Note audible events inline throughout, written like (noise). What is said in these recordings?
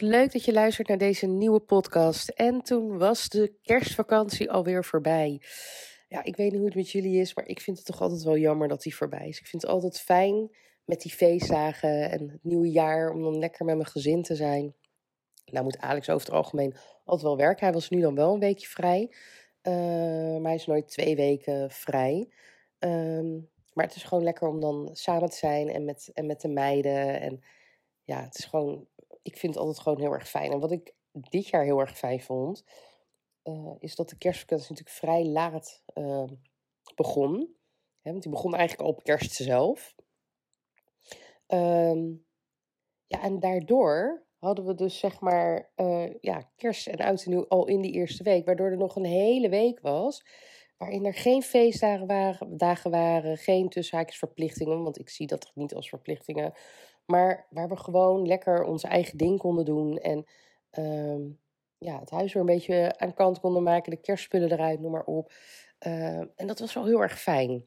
Leuk dat je luistert naar deze nieuwe podcast. En toen was de kerstvakantie alweer voorbij. Ja, ik weet niet hoe het met jullie is, maar ik vind het toch altijd wel jammer dat die voorbij is. Ik vind het altijd fijn met die feestdagen en het nieuwe jaar om dan lekker met mijn gezin te zijn. Nou moet Alex over het algemeen altijd wel werken. Hij was nu dan wel een weekje vrij. Uh, maar hij is nooit twee weken vrij. Ehm, maar het is gewoon lekker om dan samen te zijn en met, en met de meiden. En ja, het is gewoon, ik vind het altijd gewoon heel erg fijn. En wat ik dit jaar heel erg fijn vond, uh, is dat de kerstvakantie natuurlijk vrij laat uh, begon. Hè, want die begon eigenlijk al op kerst zelf. Um, ja, en daardoor hadden we dus zeg maar uh, ja, kerst en oud en nieuw al in die eerste week. Waardoor er nog een hele week was waarin er geen feestdagen waren, dagen waren geen tussenhaakjesverplichtingen. Want ik zie dat niet als verplichtingen. Maar waar we gewoon lekker onze eigen ding konden doen. En uh, ja, het huis weer een beetje aan kant konden maken. De kerstspullen eruit, noem maar op. Uh, en dat was wel heel erg fijn.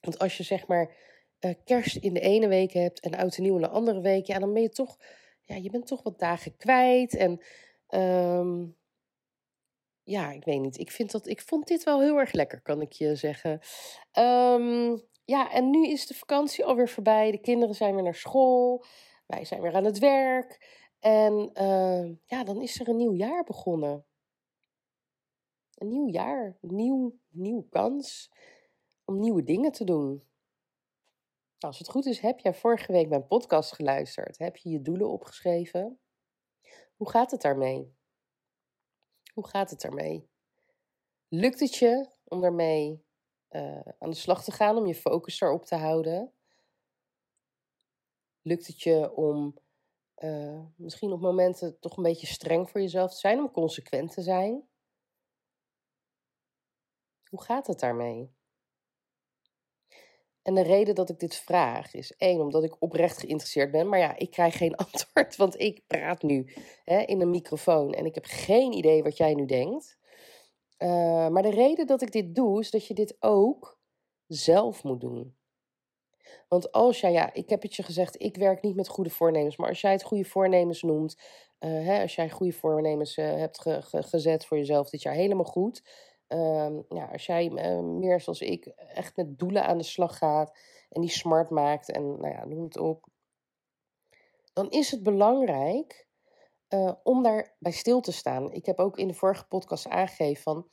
Want als je zeg maar uh, kerst in de ene week hebt en oud en nieuw in de andere week. Ja, dan ben je toch, ja, je bent toch wat dagen kwijt. En um, ja, ik weet niet. Ik, vind dat, ik vond dit wel heel erg lekker, kan ik je zeggen. Um, ja, en nu is de vakantie alweer voorbij. De kinderen zijn weer naar school. Wij zijn weer aan het werk. En uh, ja, dan is er een nieuw jaar begonnen. Een nieuw jaar, nieuw, nieuwe kans om nieuwe dingen te doen. Als het goed is, heb jij vorige week mijn podcast geluisterd. Heb je je doelen opgeschreven? Hoe gaat het daarmee? Hoe gaat het daarmee? Lukt het je om daarmee uh, aan de slag te gaan, om je focus erop te houden? Lukt het je om uh, misschien op momenten toch een beetje streng voor jezelf te zijn, om consequent te zijn? Hoe gaat het daarmee? En de reden dat ik dit vraag is één, omdat ik oprecht geïnteresseerd ben. Maar ja, ik krijg geen (laughs) antwoord, want ik praat nu hè, in een microfoon en ik heb geen idee wat jij nu denkt. Uh, maar de reden dat ik dit doe, is dat je dit ook zelf moet doen. Want als jij, ja, ik heb het je gezegd, ik werk niet met goede voornemens. Maar als jij het goede voornemens noemt, uh, hè, als jij goede voornemens uh, hebt ge ge gezet voor jezelf dit jaar, helemaal goed. Uh, ja, als jij meer zoals ik echt met doelen aan de slag gaat en die smart maakt en nou ja, noem het op, dan is het belangrijk uh, om daarbij stil te staan. Ik heb ook in de vorige podcast aangegeven van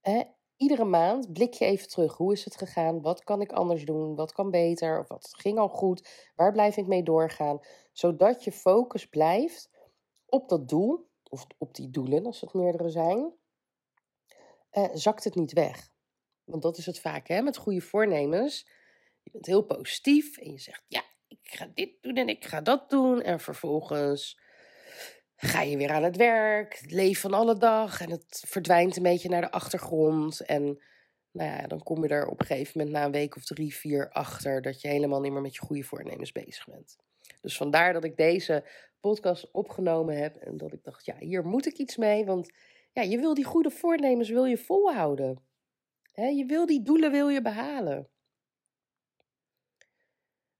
hè, iedere maand blik je even terug. Hoe is het gegaan? Wat kan ik anders doen? Wat kan beter? Of wat ging al goed? Waar blijf ik mee doorgaan? Zodat je focus blijft op dat doel, of op die doelen als het meerdere zijn uh, zakt het niet weg. Want dat is het vaak hè, met goede voornemens. Je bent heel positief en je zegt: Ja, ga dit doen en ik ga dat doen. En vervolgens ga je weer aan het werk, het van alle dag. En het verdwijnt een beetje naar de achtergrond. En nou ja, dan kom je er op een gegeven moment na een week of drie, vier achter dat je helemaal niet meer met je goede voornemens bezig bent. Dus vandaar dat ik deze podcast opgenomen heb en dat ik dacht, ja, hier moet ik iets mee, want ja, je wil die goede voornemens wil je volhouden. He, je wil die doelen wil je behalen.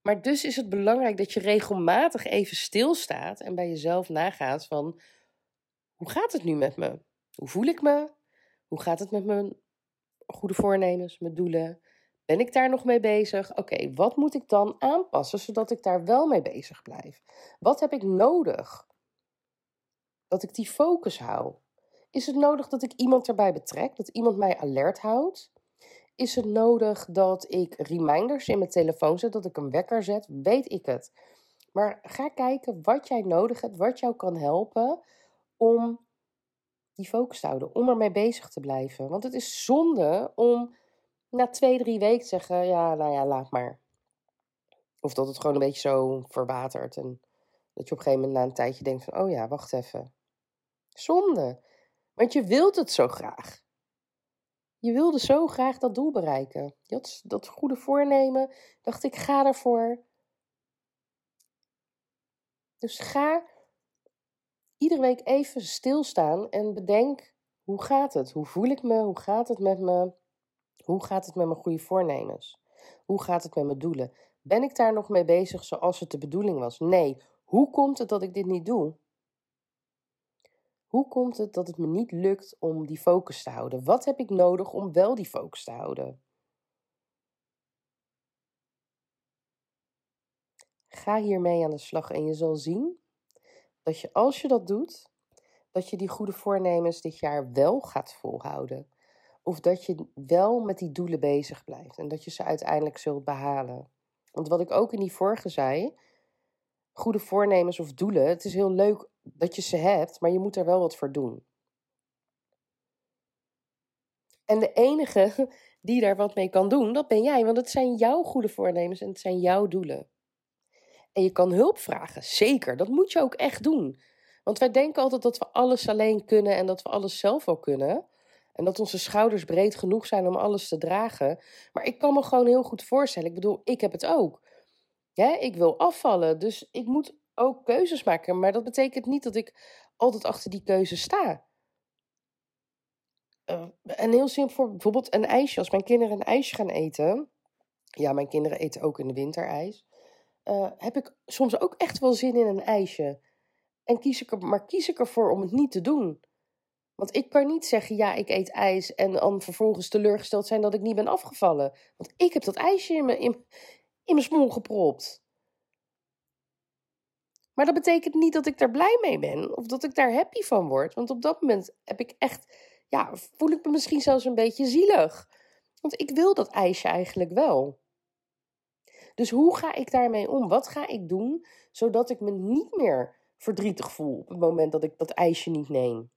Maar dus is het belangrijk dat je regelmatig even stilstaat en bij jezelf nagaat van hoe gaat het nu met me? Hoe voel ik me? Hoe gaat het met mijn goede voornemens, mijn doelen? Ben ik daar nog mee bezig? Oké, wat moet ik dan aanpassen zodat ik daar wel mee bezig blijf? Wat heb ik nodig? Dat ik die focus hou. Is het nodig dat ik iemand erbij betrek? Dat iemand mij alert houdt? Is het nodig dat ik reminders in mijn telefoon zet, dat ik een wekker zet? Weet ik het. Maar ga kijken wat jij nodig hebt, wat jou kan helpen om die focus te houden, om ermee bezig te blijven. Want het is zonde om na twee, drie weken te zeggen: ja, nou ja, laat maar. Of dat het gewoon een beetje zo verwatert en dat je op een gegeven moment na een tijdje denkt: van, oh ja, wacht even. Zonde. Want je wilt het zo graag. Je wilde zo graag dat doel bereiken. Dat goede voornemen. Dacht ik, ga ervoor. Dus ga iedere week even stilstaan en bedenk: hoe gaat het? Hoe voel ik me? Hoe gaat het met me? Hoe gaat het met mijn goede voornemens? Hoe gaat het met mijn doelen? Ben ik daar nog mee bezig zoals het de bedoeling was? Nee. Hoe komt het dat ik dit niet doe? Hoe komt het dat het me niet lukt om die focus te houden? Wat heb ik nodig om wel die focus te houden? Ga hiermee aan de slag en je zal zien dat je als je dat doet, dat je die goede voornemens dit jaar wel gaat volhouden. Of dat je wel met die doelen bezig blijft en dat je ze uiteindelijk zult behalen. Want wat ik ook in die vorige zei, goede voornemens of doelen, het is heel leuk dat je ze hebt, maar je moet er wel wat voor doen. En de enige (laughs) die daar wat mee kan doen, dat ben jij, want het zijn jouw goede voornemens en het zijn jouw doelen. En je kan hulp vragen, zeker, dat moet je ook echt doen. Want wij denken altijd dat we alles alleen kunnen en dat we alles zelf wel kunnen. En dat onze schouders breed genoeg zijn om alles te dragen. Maar ik kan me gewoon heel goed voorstellen. Ik bedoel, ik heb het ook. Ik wil afvallen, dus ik moet ook keuzes maken. Maar dat betekent niet dat ik altijd achter die keuze sta. Uh, heel simpel, bijvoorbeeld een ijsje. Als mijn kinderen een ijsje gaan eten. Ja, mijn kinderen eten ook in de winter ijs. Uh, heb ik soms ook echt wel zin in een ijsje. En kies ik er, maar kies ik ervoor om het niet te doen. Want ik kan niet zeggen, ja, ik eet ijs en dan vervolgens teleurgesteld zijn dat ik niet ben afgevallen. Want ik heb dat ijsje in mijn, in, in mijn smoel gepropt. Maar dat betekent niet dat ik daar blij mee ben of dat ik daar happy van word. Want op dat moment heb ik echt, ja, voel ik me misschien zelfs een beetje zielig. Want ik wil dat ijsje eigenlijk wel. Dus hoe ga ik daarmee om? Wat ga ik doen zodat ik me niet meer verdrietig voel op het moment dat ik dat ijsje niet neem?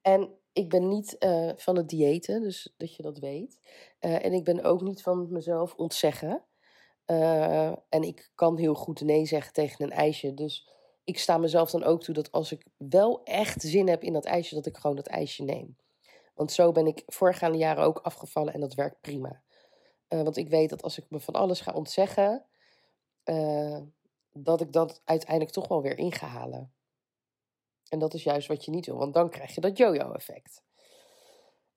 En ik ben niet uh, van het diëten, dus dat je dat weet. Uh, en ik ben ook niet van mezelf ontzeggen. Uh, en ik kan heel goed nee zeggen tegen een ijsje. Dus ik sta mezelf dan ook toe dat als ik wel echt zin heb in dat ijsje, dat ik gewoon dat ijsje neem. Want zo ben ik voorgaande jaren ook afgevallen en dat werkt prima. want ik weet dat als ik me van alles ga ontzeggen, dat ik dat uiteindelijk toch wel weer ingehalen. En dat is juist wat je niet wil, want dan krijg je dat yo-yo-effect.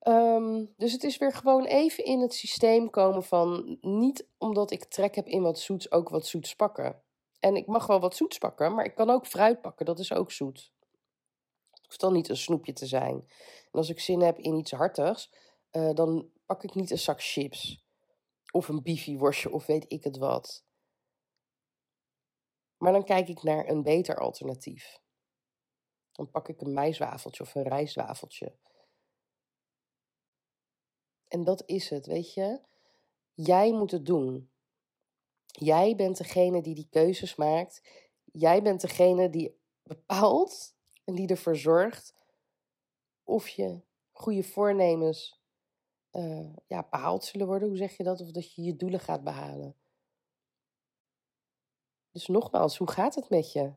Um, dus het is weer gewoon even in het systeem komen van niet omdat ik trek heb in wat zoets ook wat zoets pakken. En ik mag wel wat zoets pakken, maar ik kan ook fruit pakken, dat is ook zoet. Het hoeft dan niet een snoepje te zijn. En als ik zin heb in iets hartigs, uh, dan pak ik niet een zak chips. Of een bifi-worstje of weet ik het wat. Maar dan kijk ik naar een beter alternatief. Dan pak ik een maiswafeltje of een rijstwafeltje. En dat is het, weet je. Jij moet het doen. Jij bent degene die die keuzes maakt. Jij bent degene die bepaalt en die ervoor zorgt of je goede voornemens uh, ja, behaald zullen worden. Hoe zeg je dat? Of dat je je doelen gaat behalen. Dus nogmaals, hoe gaat het met je?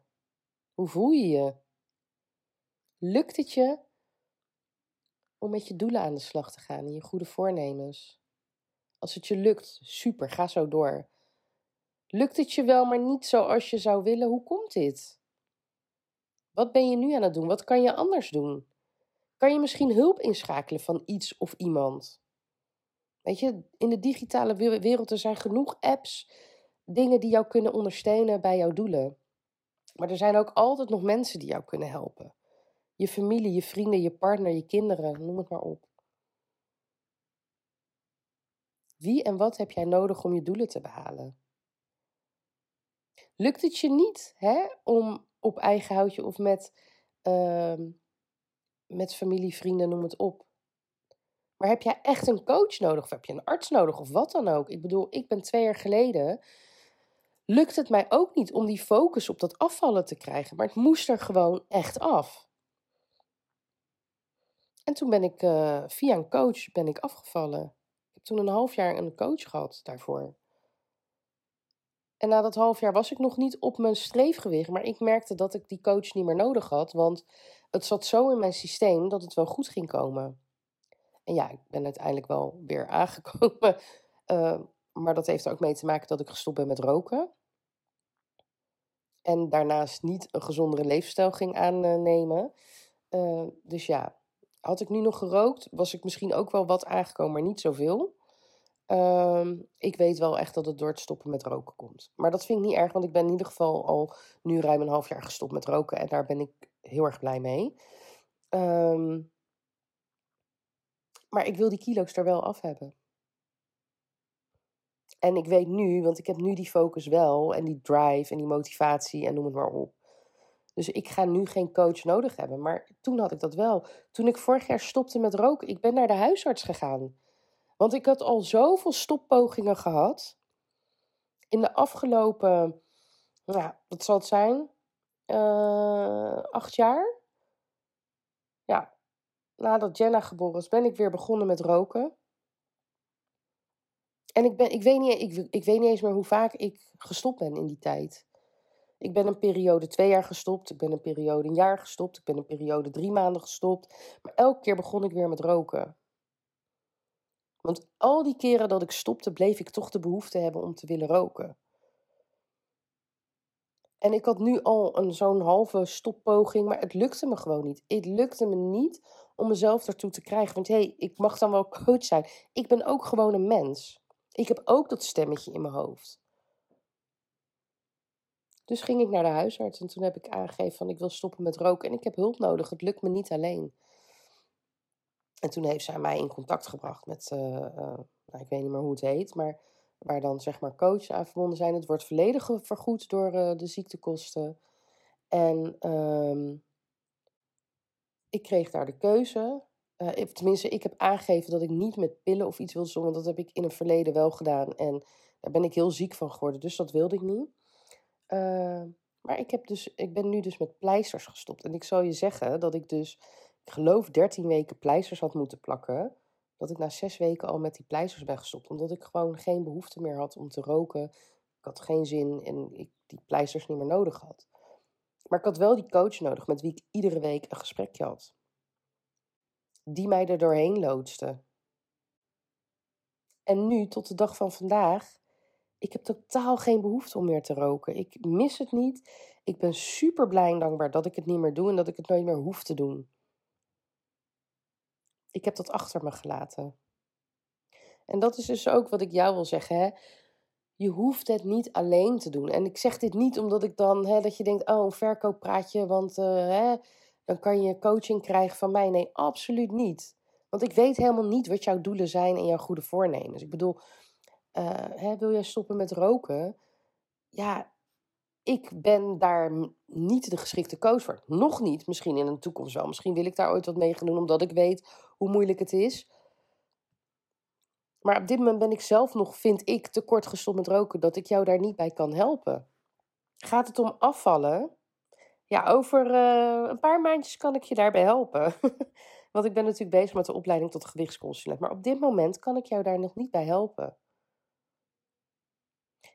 Hoe voel je je? Lukt het je om met je doelen aan de slag te gaan en je goede voornemens? Als het je lukt, super, ga zo door. Lukt het je wel, maar niet zoals je zou willen? Hoe komt dit? Wat ben je nu aan het doen? Wat kan je anders doen? Kan je misschien hulp inschakelen van iets of iemand? Weet je, in de digitale wereld er zijn genoeg apps, dingen die jou kunnen ondersteunen bij jouw doelen. Maar er zijn ook altijd nog mensen die jou kunnen helpen. Je familie, je vrienden, je partner, je kinderen, noem het maar op. Wie en wat heb jij nodig om je doelen te behalen? Lukt het je niet hè, om op eigen houtje of met, uh, met familie, vrienden, noem het op. Maar heb jij echt een coach nodig of heb je een arts nodig of wat dan ook? Ik bedoel, ik ben twee jaar geleden. Lukt het mij ook niet om die focus op dat afvallen te krijgen, maar het moest er gewoon echt af. En toen ben ik uh, via een coach ben ik afgevallen. Ik heb toen een half jaar een coach gehad daarvoor. En na dat half jaar was ik nog niet op mijn streefgewicht, maar ik merkte dat ik die coach niet meer nodig had, want het zat zo in mijn systeem dat het wel goed ging komen. En ja, ik ben uiteindelijk wel weer (laughs) aangekomen, uh, maar dat heeft er ook mee te maken dat ik gestopt ben met roken. En daarnaast niet een gezondere levensstijl ging aannemen. Uh, dus ja, had ik nu nog gerookt, was ik misschien ook wel wat aangekomen, maar niet zoveel. Um, ik weet wel echt dat het door het stoppen met roken komt. Maar dat vind ik niet erg, want ik ben in ieder geval al nu ruim een half jaar gestopt met roken. En daar ben ik heel erg blij mee. Um, maar ik wil die kilo's er wel af hebben. En ik weet nu, want ik heb nu die focus wel en die drive en die motivatie en noem het maar op. Dus ik ga nu geen coach nodig hebben. Maar toen had ik dat wel. Toen ik vorig jaar stopte met roken, ik ben naar de huisarts gegaan. Want ik had al zoveel stoppogingen gehad. In de afgelopen, nou, wat zal het zijn? Uh, acht jaar. Ja, nadat Jenna geboren is, ben ik weer begonnen met roken. En ik, ben, ik, weet niet, ik, ik weet niet eens meer hoe vaak ik gestopt ben in die tijd. Ik ben een periode twee jaar gestopt. Ik ben een periode een jaar gestopt. Ik ben een periode drie maanden gestopt. Maar elke keer begon ik weer met roken. Want al die keren dat ik stopte, bleef ik toch de behoefte hebben om te willen roken. En ik had nu al een zo'n halve stoppoging, maar het lukte me gewoon niet. Het lukte me niet om mezelf ertoe te krijgen. Want hé, hey, ik mag dan wel coach zijn. Ik ben ook gewoon een mens. Ik heb ook dat stemmetje in mijn hoofd. Dus ging ik naar de huisarts en toen heb ik aangegeven van ik wil stoppen met roken en ik heb hulp nodig. Het lukt me niet alleen. En toen heeft zij mij in contact gebracht met, uh, uh, nou, ik weet niet meer hoe het heet, maar waar dan zeg maar coaches aan verbonden zijn. Het wordt volledig vergoed door uh, de ziektekosten. En um, ik kreeg daar de keuze. tenminste, ik heb aangegeven dat ik niet met pillen of iets wilde doen, want dat heb ik in het verleden wel gedaan. En daar ben ik heel ziek van geworden, dus dat wilde ik niet. Maar ik, heb dus, ik ben nu dus met pleisters gestopt. En ik zal je zeggen dat ik dus ik geloof 13 weken pleisters had moeten plakken. Dat ik na zes weken al met die pleisters ben gestopt. Omdat ik gewoon geen behoefte meer had om te roken. Ik had geen zin en ik die pleisters niet meer nodig had. Maar ik had wel die coach nodig met wie ik iedere week een gesprekje had. Die mij er doorheen loodste. En nu, tot de dag van vandaag, ik heb totaal geen behoefte om meer te roken. Ik mis het niet. Ik ben super blij en dankbaar dat ik het niet meer doe en dat ik het nooit meer hoef te doen. Ik heb dat achter me gelaten. En dat is dus ook wat ik jou wil zeggen. Hè? Je hoeft het niet alleen te doen. En ik zeg dit niet omdat ik dan, hè, dat je denkt, oh, een verkooppraatje, want uh, hè, dan kan je coaching krijgen van mij. Nee, absoluut niet. Want ik weet helemaal niet wat jouw doelen zijn en jouw goede voornemens. Ik bedoel, uh, hè, wil jij stoppen met roken? Ja, ik ben daar niet de geschikte coach voor. Nog niet, misschien in de toekomst wel. Misschien wil ik daar ooit wat mee gaan doen, omdat ik weet hoe moeilijk het is. Maar op dit moment ben ik zelf nog, vind ik, te kort gestopt met roken, dat ik jou daar niet bij kan helpen. Gaat het om afvallen? Ja, over uh, een paar maandjes kan ik je daarbij helpen. (laughs) Want ik ben natuurlijk bezig met de opleiding tot gewichtsconsulent. Maar op dit moment kan ik jou daar nog niet bij helpen.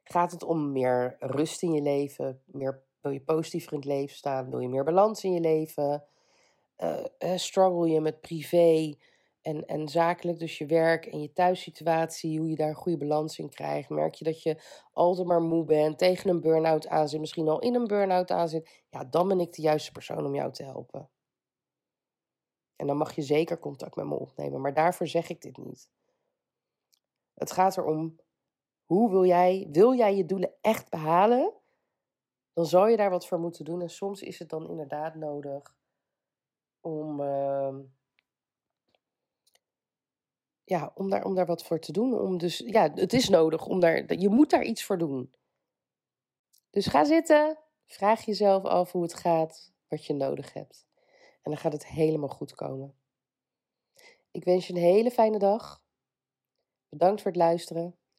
Gaat het om meer rust in je leven? Meer, wil je positiever in het leven staan? Wil je meer balans in je leven? Uh, struggle je met privé en, en zakelijk, dus je werk en je thuissituatie, hoe je daar een goede balans in krijgt? Merk je dat je altijd maar moe bent, tegen een burn-out aan zit, misschien al in een burn-out aan zit? Ja, dan ben ik de juiste persoon om jou te helpen. En dan mag je zeker contact met me opnemen, maar daarvoor zeg ik dit niet. Het gaat erom hoe wil jij, wil jij je doelen echt behalen? Dan zal je daar wat voor moeten doen. En soms is het dan inderdaad nodig om, uh, ja, om, daar, om daar wat voor te doen. Om dus, ja, het is nodig om daar, je moet daar iets voor doen. Dus ga zitten, vraag jezelf af hoe het gaat, wat je nodig hebt. En dan gaat het helemaal goed komen. Ik wens je een hele fijne dag. Bedankt voor het luisteren.